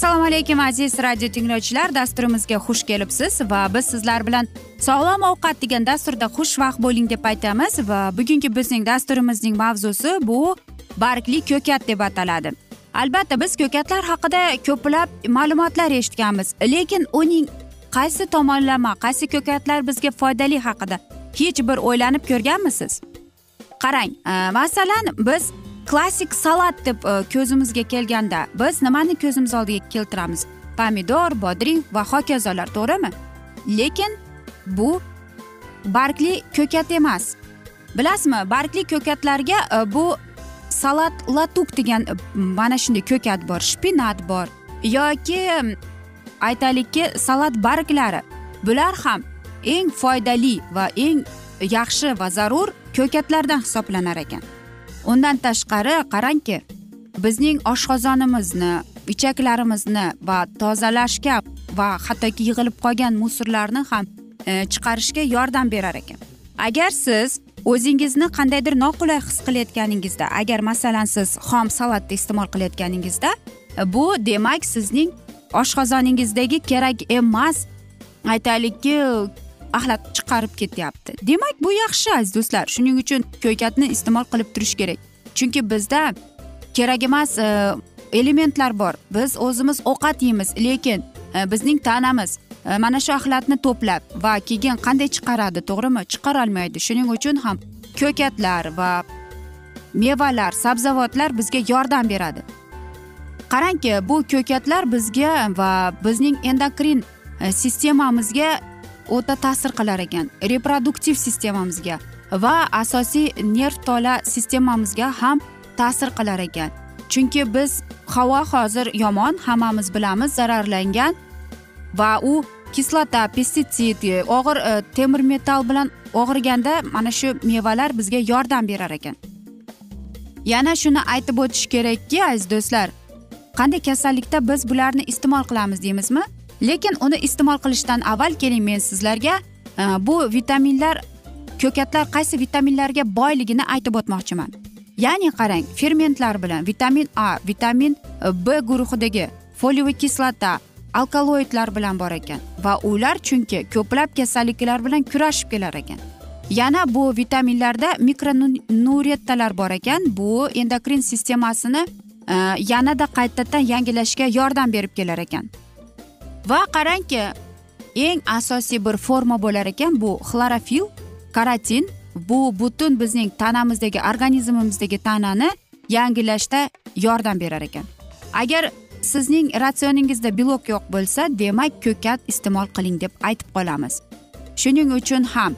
assalomu alaykum aziz radio tinglovchilar. Dasturimizga xush kelibsiz va biz sizlar bilan sog'lom ovqat degan dasturda xushvaqt bo'ling deb aytamiz va bugungi bizning dasturimizning mavzusi bu bargli ko'kat deb ataladi. Albatta biz ko'katlar haqida ko'plab ma'lumotlar eshitganmiz lekin uning qaysi tomonlama qaysi ko'katlar bizga foydali haqida hech bir o'ylanib ko'rganmisiz? Qarang e, masalan biz klassik salat deb e, ko'zimizga kelganda biz nimani ko'zimiz oldiga keltiramiz? Pomidor bodring va hokazolar to'g'rimi? Lekin bu bargli ko'kat emas. Bilasizmi bargli ko'katlarga e, bu salat latuk degan mana shunday ko'kat bor shpinat bor yoki aytaylikki salat barglari. Bular ham eng foydali va eng yaxshi va zarur ko'katlardan hisoblanar ekan. Undan tashqari qarangki bizning oshqozonimizni ichaklarimizni va tozalashga va hattoki yig'ilib qolgan musorlarni ham e, chiqarishga yordam berar ekan. Agar siz o'zingizni qandaydir noqulay his qilayotganingizda agar masalan siz xom salatni iste'mol qilayotganingizda e, bu demak sizning oshqozoningizdagi kerak emas. Aytaylikki axlat chiqarib ketyapti. Demak bu yaxshi aziz do'stlar. Shuning uchun ko'katni iste'mol qilib turish kerak. Chunki bizda kerak emas e, elementlar bor. Biz o'zimiz ovqat yeymiz lekin e, bizning tanamiz e, mana shu axlatni to'plab va keyin qanday chiqaradi to'g'rimi? Chiqarolmaydi shuning uchun ham ko'katlar va mevalar sabzavotlar bizga yordam beradi. Qarangki bu ko'katlar bizga va bizning endokrin sistemamizga o'ta ta'sir qilar ekan. Reproduktiv sistemamizga va asosiy nerv tola sistemamizga ham ta'sir qilar ekan. Chunki biz havo hozir yomon hammamiz bilamiz zararlangan va u kislota pestitsid og'ir e, temir metall bilan og'riganda mana shu mevalar bizga yordam berar ekan. Yana shuni aytib o'tish kerakki aziz do'stlar qanday kasallikda biz bularni iste'mol qilamiz deymizmi? Lekin uni iste'mol qilishdan avval keling men sizlarga e, bu vitaminlar ko'katlar qaysi vitaminlarga boyligini aytib o'tmoqchiman. Ya'ni qarang fermentlar bilan vitamin a vitamin e, b guruhidagi foliyaviy kislota alkaloidlar bilan bor ekan va ular chunki ko'plab kasalliklar bilan kurashib kelar ekan. Yana bu vitaminlarda mikronurettalar bor ekan. Bu endokrin sistemasini e, yanada qaytadan yangilashga yordam berib kelar ekan. Va qarangki eng asosiy bir forma bo'lar ekan bu xlorofil karatin bu butun bizning tanamizdagi organizmimizdagi tanani yangilashda yordam berar ekan. Agar sizning ratsioningizda belok yo'q bo'lsa demak ko'kat iste'mol qiling deb aytib qolamiz. Shuning uchun ham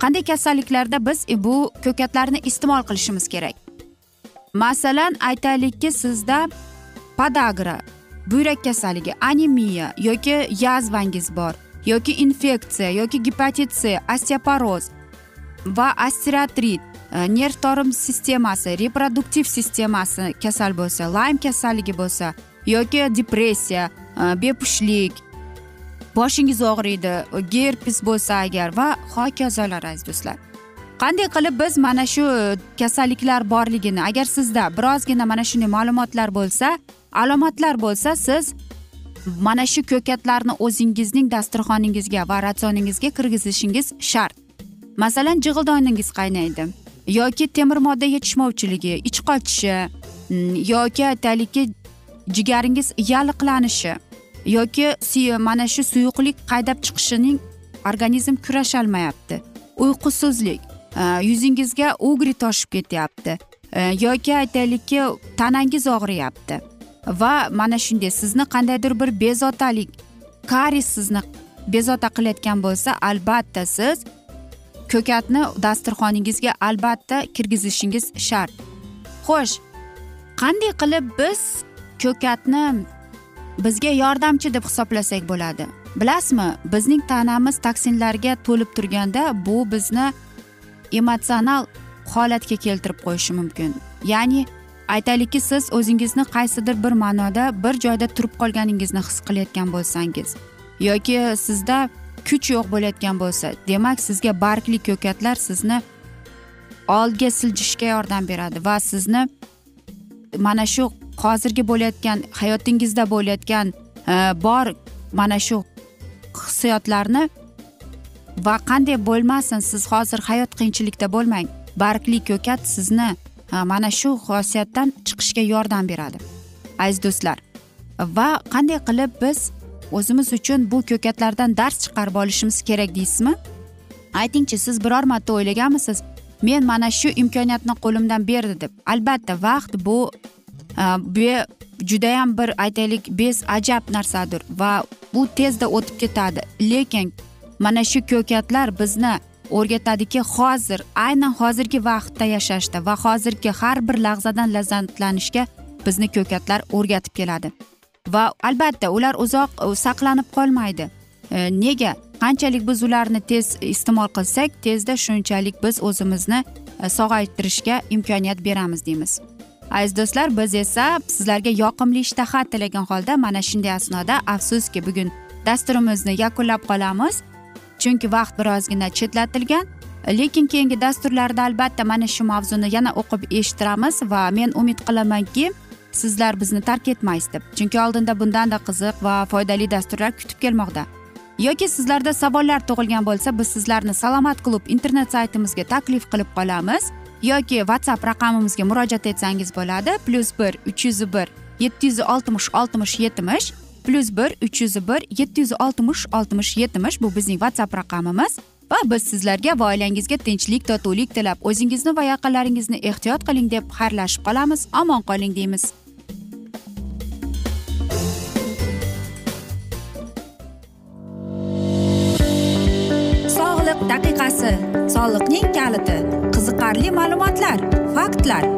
qanday kasalliklarda biz bu ko'katlarni iste'mol qilishimiz kerak? Masalan aytaylikki sizda podagra buyrak kasalligi anemiya yoki yazvangiz bor yoki infeksiya yoki gepatit c osteoporoz va osteoartrit e, nerv torim sistemasi reproduktiv sistemasi kasal bo'lsa laym kasalligi bo'lsa yoki depressiya e, bepushtlik boshingiz og'riydi gerpes bo'lsa agar va hokazolar aziz do'stlar. Qanday qilib biz mana shu e, kasalliklar borligini agar sizda birozgina mana shunday ma'lumotlar bo'lsa alomatlar bo'lsa siz mana shu ko'katlarni o'zingizning dasturxoningizga va ratsioningizga kirgizishingiz shart. Masalan jig'ildoningiz qaynaydi yoki temir modda yetishmovchiligi ich qochishi mm, yoki aytaylikki jigaringiz yalliqlanishi yoki mana shu suyuqlik qaydab chiqishining organizm kurasholmayapti. Uyqusizlik e, yuzingizga ugri toshib ketyapti e, yoki aytaylikki tanangiz og'riyapti. Va mana shunday sizni qandaydir bir bezovtalik karis sizni bezovta qilayotgan bo'lsa albatta siz ko'katni dasturxoningizga albatta kirgizishingiz shart. Xo'sh qanday qilib biz ko'katni bizga yordamchi deb hisoblasak bo'ladi? Bilasizmi bizning tanamiz toksinlarga to'lib turganda bu bizni emotsional holatga keltirib qo'yishi mumkin. Ya'ni aytaylikki siz o'zingizni qaysidir bir ma'noda bir joyda turib qolganingizni his qilayotgan bo'lsangiz yoki sizda kuch yo'q bo'layotgan bo'lsa demak sizga bargli ko'katlar sizni oldga siljishga yordam beradi va sizni mana shu hozirgi bo'layotgan hayotingizda bo'layotgan e, bor mana shu hissiyotlarni va qanday bo'lmasin siz hozir hayot qiyinchilikda bo'lmang bargli ko'kat sizni mana shu xosiyatdan chiqishga yordam beradi. Aziz do'stlar va qanday qilib biz o'zimiz uchun bu ko'katlardan dars chiqarib olishimiz kerak deysizmi? Aytingchi siz biror marta o'ylaganmisiz? Men mana shu imkoniyatni qo'limdan berdi deb. Albatta vaqt bu judayam bir aytaylik bez ajab narsadir va bu tezda o'tib ketadi. Lekin mana shu ko'katlar bizni o'rgatadiki hozir aynan hozirgi vaqtda yashashda va hozirgi har bir lahzadan lazzatlanishga bizni ko'katlar o'rgatib keladi. Va albatta ular uzoq saqlanib qolmaydi. E, nega? Qanchalik biz ularni tez iste'mol qilsak tezda shunchalik biz o'zimizni e, sog'aytirishga imkoniyat beramiz deymiz. Aziz do'stlar biz esa sizlarga yoqimli ishtaha tilagan holda mana shunday asnoda afsuski bugun dasturimizni yakunlab qolamiz. Chunki vaqt birozgina chetlatilgan lekin keyingi dasturlarda albatta mana shu mavzuni yana o'qib eshittiramiz va men umid qilamanki sizlar bizni tark etmaysiz deb. Chunki oldinda bundanda qiziq va foydali dasturlar kutib kelmoqda. Yoki sizlarda savollar tug'ilgan bo'lsa biz sizlarni salomat klub internet saytimizga taklif qilib qolamiz. Yoki whatsapp raqamimizga murojaat etsangiz bo'ladi plyus bir uch yuz bir yetti yuz oltmish oltmish yetmish plyus bir uch yuz bir yetti yuz oltmish oltmish yetmish bu bizning whatsapp raqamimiz. Va biz sizlarga va oilangizga tinchlik totuvlik tilab o'zingizni va yaqinlaringizni ehtiyot qiling deb xayrlashib qolamiz. Omon qoling deymiz. Sog'liq daqiqasi. Soliqning kaliti. Qiziqarli ma'lumotlar faktlar.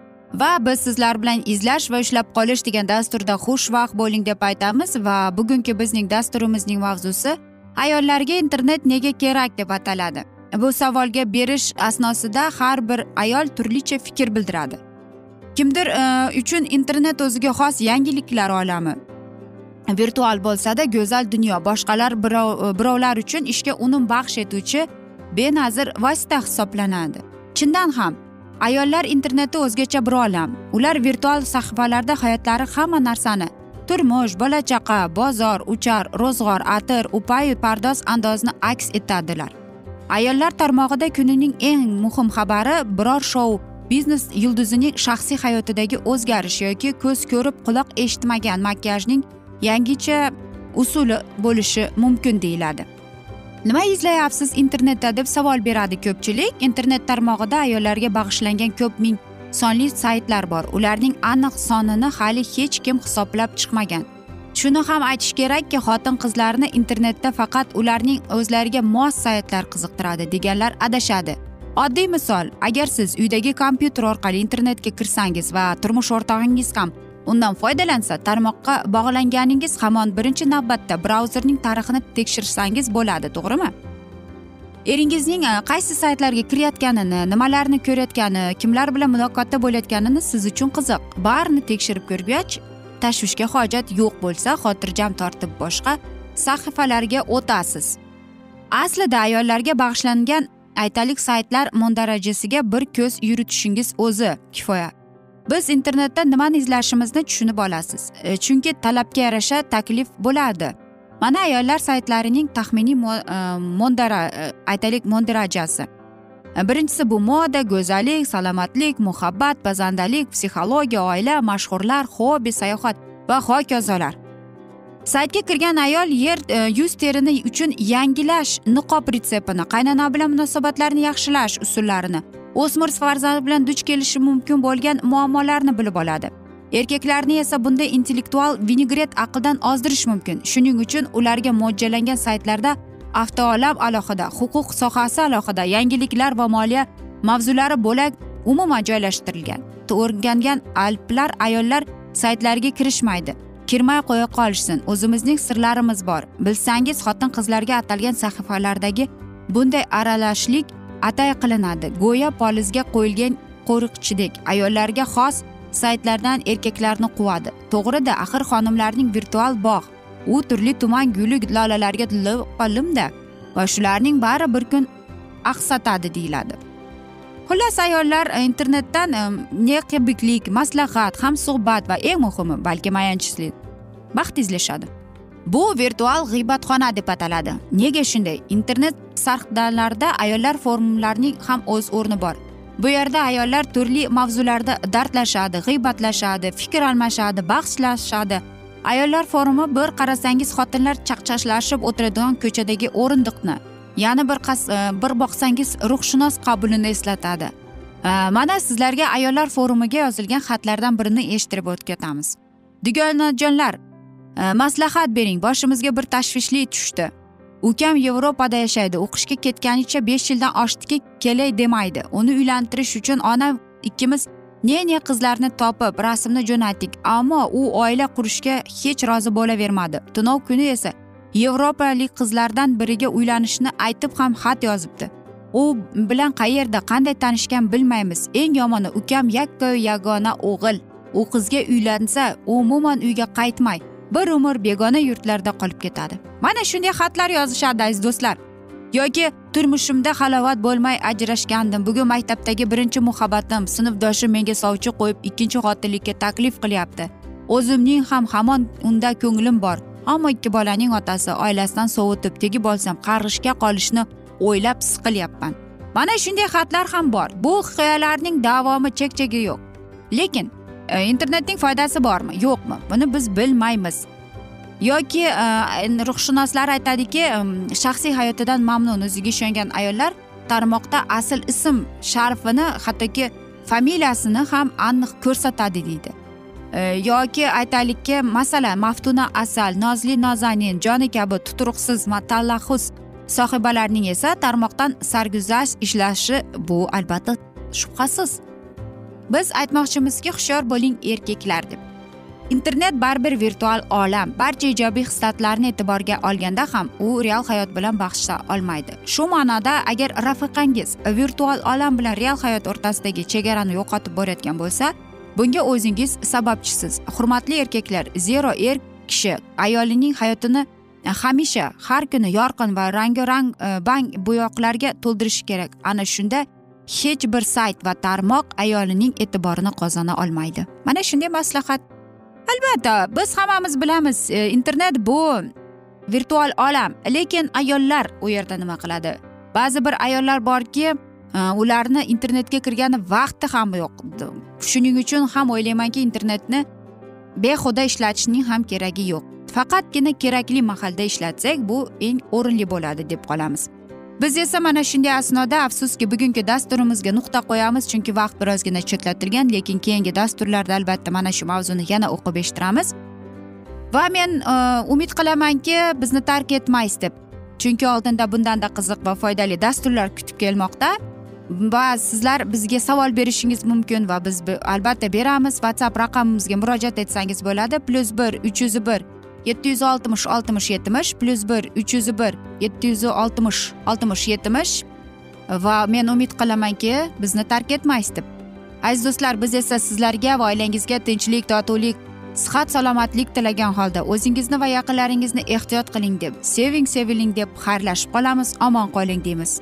Va biz sizlar bilan izlash va ushlab qolish degan dasturda xushvaqt bo'ling deb aytamiz va bugungi bizning dasturimizning mavzusi ayollarga internet nega kerak deb ataladi. Bu savolga berish asnosida har bir ayol turlicha fikr bildiradi. Kimdir e, uchun internet o'ziga xos yangiliklar olami. Virtual bo'lsada go'zal dunyo boshqalar e, birovlar uchun ishga unum baxsh etuvchi benazir vosita hisoblanadi. Chindan ham ayollar interneti o'zgacha bir olam ular virtual sahifalarda hayotlari hamma narsani turmush bola chaqa bozor uchar ro'zg'or atir upayu pardoz andozni aks etadilar. Ayollar tarmog'ida kunining eng muhim xabari biror shou biznes yulduzining shaxsiy hayotidagi o'zgarish yoki ko'z ko'rib quloq eshitmagan makiyajning yangicha usuli bo'lishi mumkin deyiladi. Nima izlayapsiz internetda deb savol beradi ko'pchilik. Internet tarmog'ida ayollarga bag'ishlangan ko'p ming sonli saytlar bor. Ularning aniq sonini hali hech kim hisoblab chiqmagan. Shuni ham aytish kerakki xotin qizlarni internetda faqat ularning o'zlariga mos saytlar qiziqtiradi deganlar adashadi. Oddiy misol agar siz uydagi kompyuter orqali internetga kirsangiz va turmush o'rtog'ingiz ham undan foydalansa tarmoqqa bog'langaningiz hamon birinchi navbatda brauzerning tarixini tekshirsangiz bo'ladi to'g'rimi? Eringizning e, qaysi saytlarga kirayotganini nimalarni ko'rayotgani kimlar bilan muloqotda bo'layotganini siz uchun qiziq. Barini tekshirib ko'rgach tashvishga hojat yo'q bo'lsa xotirjam tortib boshqa sahifalarga o'tasiz. Aslida ayollarga bag'ishlangan aytaylik saytlar mundarajasiga bir ko'z yuritishingiz o'zi kifoya. Biz internetda nimani izlashimizni tushunib olasiz. E, chunki talabga yarasha taklif bo'ladi mana ayollar saytlarining taxminiy e, mondara e, aytaylik mondarajasi birinchisi bu moda go'zallik salomatlik muhabbat pazandalik psixologiya oila mashhurlar hobbi sayohat va hokazolar. Saytga kirgan ayol yer yuz terini uchun yangilash niqob retseptini qaynona bilan munosabatlarni yaxshilash usullarini o'smir farzandi bilan duch kelishi mumkin bo'lgan muammolarni bilib oladi. Erkaklarni esa bunday intellektual vinegret aqldan ozdirish mumkin. Shuning uchun ularga mo'ljallangan saytlarda avtoolam alohida huquq sohasi alohida yangiliklar va moliya mavzulari bo'lak umuman joylashtirilgan. O'rgangan alplar ayollar saytlariga kirishmaydi. Kirmay qo'ya qolishsin o'zimizning sirlarimiz bor. Bilsangiz xotin qizlarga atalgan sahifalardagi bunday aralashlik atay qilinadi. Go'yo polizga qo'yilgan qo'riqchidek ayollarga xos saytlardan erkaklarni quvadi. To'g'rida axir xonimlarning virtual bog' u turli tuman guli lolalarga limda va shularning bari bir kun aqsatadi deyiladi. Xullas ayollar e, internetdan e, neqibiklik maslahat hamsuhbat va eng muhimi balki ayanchli baxt izlashadi. Bu virtual g'iybatxona deb ataladi. Nega shunday? Internet sarxdalarda ayollar forumlarining ham o'z o'rni bor. Bu yerda ayollar turli mavzularda dardlashadi g'iybatlashadi fikr almashadi bahslashadi. Ayollar forumi bir qarasangiz xotinlar chaqchashlashib o'tiradigan ko'chadagi o'rindiqni yana bir qas e, bir boqsangiz ruhshunos qabulini eslatadi. E, mana sizlarga ayollar forumiga yozilgan xatlardan birini eshittirib o'tib dugonajonlar Э, maslahat bering boshimizga bir tashvishli tushdi. Ukam yevropada yashaydi o'qishga ketganicha besh yildan oshdiki kelay demaydi. Uni uylantirish uchun onam ikkimiz ne ne qizlarni topib rasmni jo'natdik ammo u oila qurishga hech rozi bo'lavermadi. Tunov kuni esa yevropalik qizlardan biriga uylanishni aytib ham xat yozibdi. U bilan qayerda qanday tanishgan bilmaymiz. Eng yomoni ukam yakka yagona o'g'il. U qizga uylansa umuman uyga qaytmay bir umr begona yurtlarda qolib ketadi. Mana shunday xatlar yozishadi aziz do'stlar. Yoki turmushimda halovat bo'lmay ajrashgandim. Bugun maktabdagi birinchi muhabbatim. Sinfdoshim menga sovchi qo'yib ikkinchi xotinlikka taklif qilyapti. O'zimning ham hamon unda ko'nglim bor. Ammo ikki bolaning otasi oilasidan sovutib tegib olsam qarg'ishga qolishni o'ylab siqilyapman mana shunday xatlar ham bor. Bu hikoyalarning davomi chek chegi yo'q. Lekin E, internetning foydasi bormi? Yo'qmi? Buni biz bilmaymiz. Yoki e, ruhshunoslar aytadiki shaxsiy hayotidan mamnun o'ziga ishongan ayollar tarmoqda asl ism sharfini hattoki familiyasini ham aniq ko'rsatadi deydi. E, yoki aytaylikki masalan maftuna asal nozli nozanin joni kabi tuturuqsiz talaxus sohibalarining esa tarmoqdan sarguzasht ishlashi bu albatta shubhasiz. Biz aytmoqchimizki hushyor bo'ling erkaklar deb. Internet baribir virtual olam. Barcha ijobiy xislatlarni e'tiborga olganda ham u real hayot bilan bahslasha olmaydi. Shu ma'noda agar rafiqangiz virtual olam bilan real hayot o'rtasidagi chegarani yo'qotib borayotgan bo'lsa bunga o'zingiz sababchisiz. Hurmatli erkaklar zero er kishi ayolining hayotini e, hamisha har kuni yorqin va rangi rang e, bang bo'yoqlarga to'ldirishi kerak. Ana shunda hech bir sayt va tarmoq ayolining e'tiborini qozona olmaydi. Mana shunday maslahat. Albatta biz hammamiz bilamiz e, internet bu virtual olam lekin ayollar u yerda nima qiladi? Ba'zi bir ayollar borki e, ularni internetga kirgani vaqti ham yo'q. Shuning uchun ham o'ylaymanki internetni behuda ishlatishning ham keragi yo'q. Faqatgina kerakli mahalda ishlatsak bu eng o'rinli bo'ladi deb qolamiz. Biz esa mana shunday asnoda afsuski bugungi dasturimizga nuqta qo'yamiz chunki vaqt birozgina chetlatilgan lekin keyingi dasturlarda albatta mana shu mavzuni yana o'qib eshittiramiz. Va men e, umid qilamanki bizni tark etmaysiz deb. Chunki oldinda bundanda qiziq va foydali dasturlar kutib kelmoqda. Va sizlar bizga savol berishingiz mumkin va biz albatta beramiz. Whatsapp raqamimizga murojaat etsangiz bo'ladi. Plyus bir uch yuz bir yetti yuz oltmish oltmish yetmish plyus bir uch yuz bir yetti yuz oltmish oltmish yetmish va men umid qilamanki bizni tark etmaysiz deb. Aziz do'stlar biz esa sizlarga va oilangizga tinchlik totuvlik sihat salomatlik tilagan holda o'zingizni va yaqinlaringizni ehtiyot qiling deb seving seviling deb xayrlashib qolamiz omon qoling deymiz.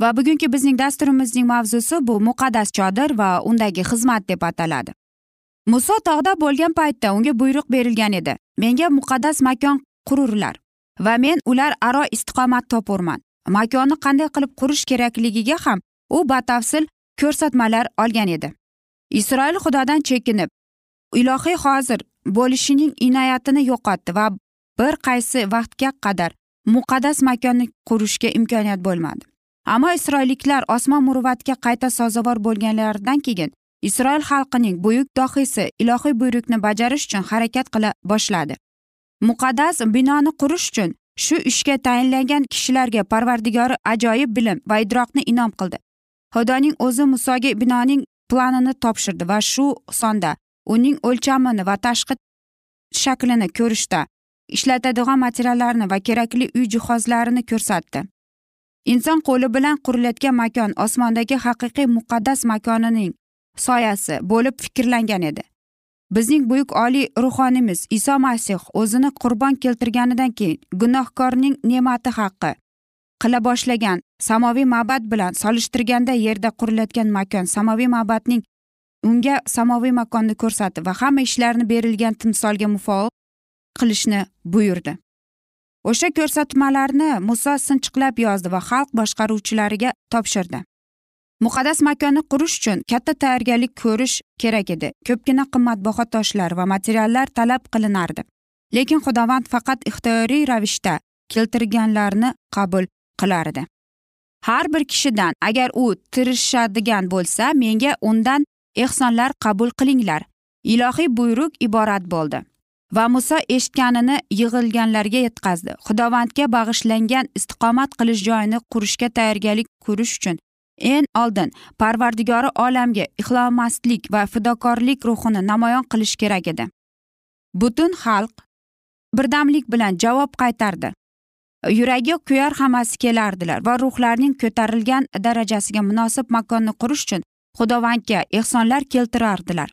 Va bugungi bizning dasturimizning mavzusi bu muqaddas chodir va undagi xizmat deb ataladi. Muso tog'da bo'lgan paytda unga buyruq berilgan edi. Menga muqaddas makon qururlar va men ular aro istiqomat topurman. Makonni qanday qilib qurish kerakligiga ham u batafsil ko'rsatmalar olgan edi. Isroil xudodan chekinib ilohiy hozir bo'lishining inoyatini yo'qotdi va bir qaysi vaqtga qadar muqaddas makonni qurishga imkoniyat bo'lmadi. Ammo isroilliklar osmon muruvvatga qayta sazovor bo'lganlaridan keyin isroil xalqining buyuk dohiysi ilohiy buyruqni bajarish uchun harakat qila boshladi. Muqaddas binoni qurish uchun shu ishga tayinlangan kishilarga parvardigori ajoyib bilim va idroqni inom qildi. Xudoning o'zi musoga binoning planini topshirdi va shu sonda uning o'lchamini va tashqi shaklini ko'rishda ishlatadigan materiallarni va kerakli uy jihozlarini ko'rsatdi. Inson qo'li bilan qurilayotgan makon osmondagi haqiqiy muqaddas makonining soyasi bo'lib fikrlangan edi. Bizning buyuk oliy ruhoniymiz iso masih o'zini qurbon keltirganidan keyin gunohkorning ne'mati haqqi qila boshlagan samoviy ma'bad bilan solishtirganda yerda qurilayotgan makon samoviy ma'badning unga samoviy makonni ko'rsatdi va hamma ishlarni berilgan timsolga muvofiq qilishni buyurdi. O'sha ko'rsatmalarni muso sinchiqlab yozdi va xalq boshqaruvchilariga topshirdi. Muqaddas makonni qurish uchun katta tayyorgarlik ko'rish kerak edi. Ko'pgina qimmatbaho toshlar va materiallar talab qilinardi. Lekin xudovand faqat ixtiyoriy ravishda keltirganlarni qabul qilardi. Har bir kishidan agar u tirishadigan bo'lsa menga undan ehsonlar qabul qilinglar. Ilohiy buyruq iborat bo'ldi. Va muso eshitganini yig'ilganlarga yetkazdi. Xudovandga bag'ishlangan istiqomat qilish joyini qurishga tayyorgarlik ko'rish uchun eng oldin parvardigori olamga ixlomaslik va fidokorlik ruhini namoyon qilish kerak edi. Butun xalq birdamlik bilan javob qaytardi. Yuragi kuyar hammasi kelardilar va ruhlarning ko'tarilgan darajasiga munosib makonni qurish uchun xudovandga ehsonlar keltirardilar.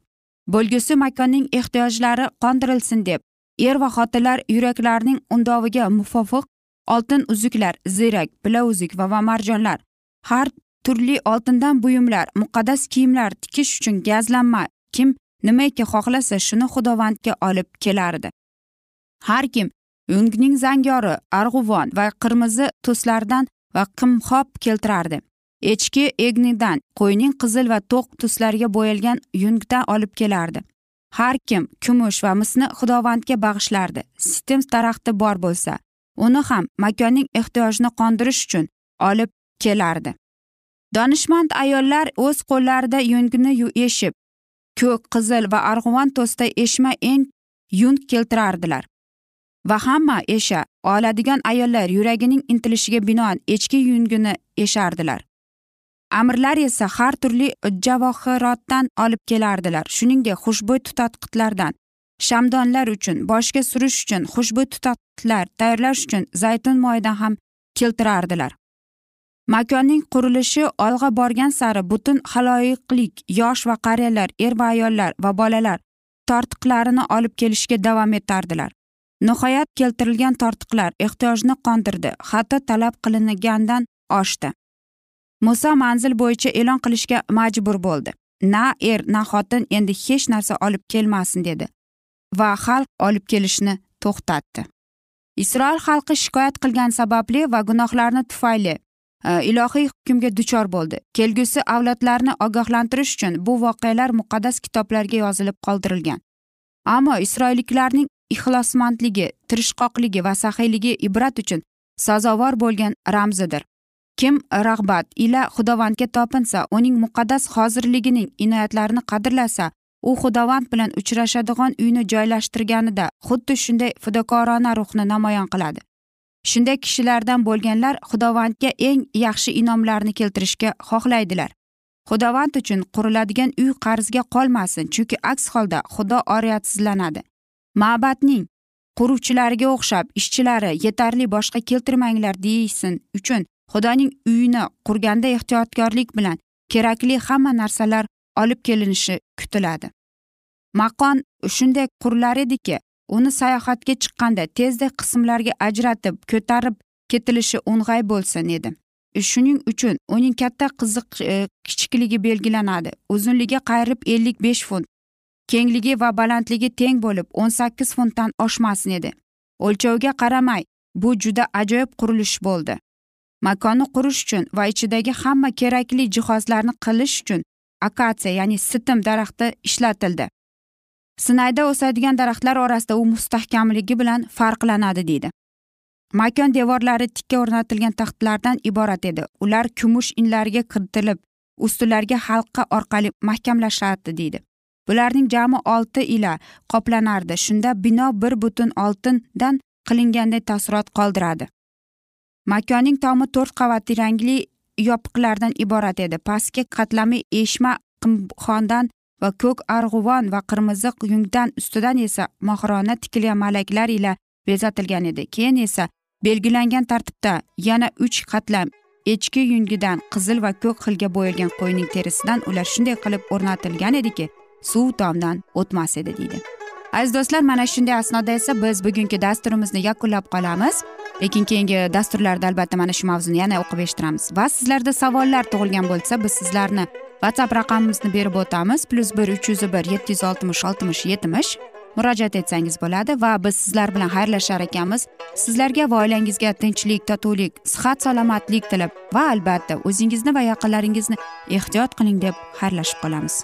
Bo'lgusi makonning ehtiyojlari qondirilsin deb er va xotinlar yuraklarining undoviga muvofiq oltin uzuklar ziyrak bilauzuk va, va marjonlar har turli oltindan buyumlar muqaddas kiyimlar tikish uchun gazlanma kim nimaiki xohlasa shuni xudovandga olib kelardi. Har kim ungning zangori arg'uvon va qirmizi tuslardan va qimxob keltirardi. Echki egnidan qo'yning qizil va to'q tuslarga bo'yalgan yungdan olib kelardi. Har kim kumush va misni xudovandga bag'ishlardi. Sitem daraxti bor bo'lsa uni ham makonning ehtiyojini qondirish uchun olib kelardi. Donishmand ayollar o'z qo'llarida yungni eshib ko'k qizil va arg'uvon to'sda eshma eng yung keltirardilar. Va hamma esha oladigan ayollar yuragining intilishiga binoan echki yungini eshardilar. Amirlar esa har turli javohirotdan olib kelardilar shuningdek xushbo'y tutatqitlardan shamdonlar uchun boshga surish uchun xushbo'y tutatqitlar tayyorlash uchun zaytun moyidan ham keltirardilar. Makonning qurilishi olg'a borgan sari butun haloyiqlik yosh va qariyalar er va ayollar va bolalar tortiqlarini olib kelishga davom etardilar. Nihoyat keltirilgan tortiqlar ehtiyojni qondirdi hatto talab qilingandan oshdi. Muso manzil bo'yicha e'lon qilishga majbur bo'ldi. Na er na xotin endi hech narsa olib kelmasin dedi va xalq olib kelishni to'xtatdi. Isroil xalqi shikoyat qilgani sababli va gunohlarni tufayli e, ilohiy hukmga duchor bo'ldi. Kelgusi avlodlarni ogohlantirish uchun bu voqealar muqaddas kitoblarga yozilib qoldirilgan. Ammo isroilliklarning ixlosmandligi tirishqoqligi va saxiyligi ibrat uchun sazovor bo'lgan ramzidir. Kim rag'bat ila xudovandga topinsa uning muqaddas hozirligining inoyatlarini qadrlasa u xudovand bilan uchrashadigan uyni joylashtirganida xuddi shunday fidokorona ruhni namoyon qiladi. Shunday kishilardan bo'lganlar xudovandga eng yaxshi inomlarni keltirishga xohlaydilar. Xudovand uchun quriladigan uy qarzga qolmasin chunki aks holda xudo oriyatsizlanadi. Ma'batning quruvchilariga o'xshab ishchilari yetarli boshqa keltirmanglar deysin uchun xudoning uyini qurganda ehtiyotkorlik bilan kerakli hamma narsalar olib kelinishi kutiladi. Maqon shunday qurilar ediki uni sayohatga chiqqanda tezda qismlarga ajratib ko'tarib ketilishi o'ng'ay bo'lsin edi. Shuning uchun uning katta qiziq e, kichikligi belgilanadi. Uzunligi qayrib ellik besh funt kengligi va balandligi teng bo'lib o'n sakkiz funtdan oshmasin edi. O'lchovga qaramay bu juda ajoyib qurilish bo'ldi. Makonni qurish uchun va ichidagi hamma kerakli jihozlarni qilish uchun akatsiya ya'ni sitim daraxti ishlatildi. Sinayda o'sadigan daraxtlar orasida u mustahkamligi bilan farqlanadi deydi. Makon devorlari tikka o'rnatilgan taxtlardan iborat edi. Ular kumush inlariga kiritilib ustunlarga halqa orqali mahkamlashardi deydi. Bularning jami olti ila qoplanardi. Shunda bino bir butun oltindan qilinganday taassurot qoldiradi. Makonning tomi to'rt qavatli rangli yopiqlardan iborat edi. Pastki qatlami eshma qimxondan va ko'k arg'uvon va qirmizi yungdan ustidan esa mohirona tikilgan malaklar ila bezatilgan edi. Keyin esa belgilangan tartibda yana uch qatlam echki yungidan qizil va ko'k xilga bo'yalgan qo'yning terisidan ular shunday qilib o'rnatilgan ediki suv tomdan o'tmas edi deydi. Aziz do'stlar mana shunday asnoda esa biz bugungi dasturimizni yakunlab qolamiz. Lekin keyingi dasturlarda albatta mana shu mavzuni yana o'qib eshittiramiz. Va sizlarda savollar tug'ilgan bo'lsa biz sizlarni whatsapp raqamimizni berib o'tamiz. Plyus bir uch yuz bir yetti yuz oltmish oltmish yetmish murojaat etsangiz bo'ladi va biz sizlar bilan xayrlashar ekanmiz. Sizlarga va oilangizga tinchlik totuvlik sihat salomatlik tilab va albatta o'zingizni va yaqinlaringizni ehtiyot qiling deb xayrlashib qolamiz.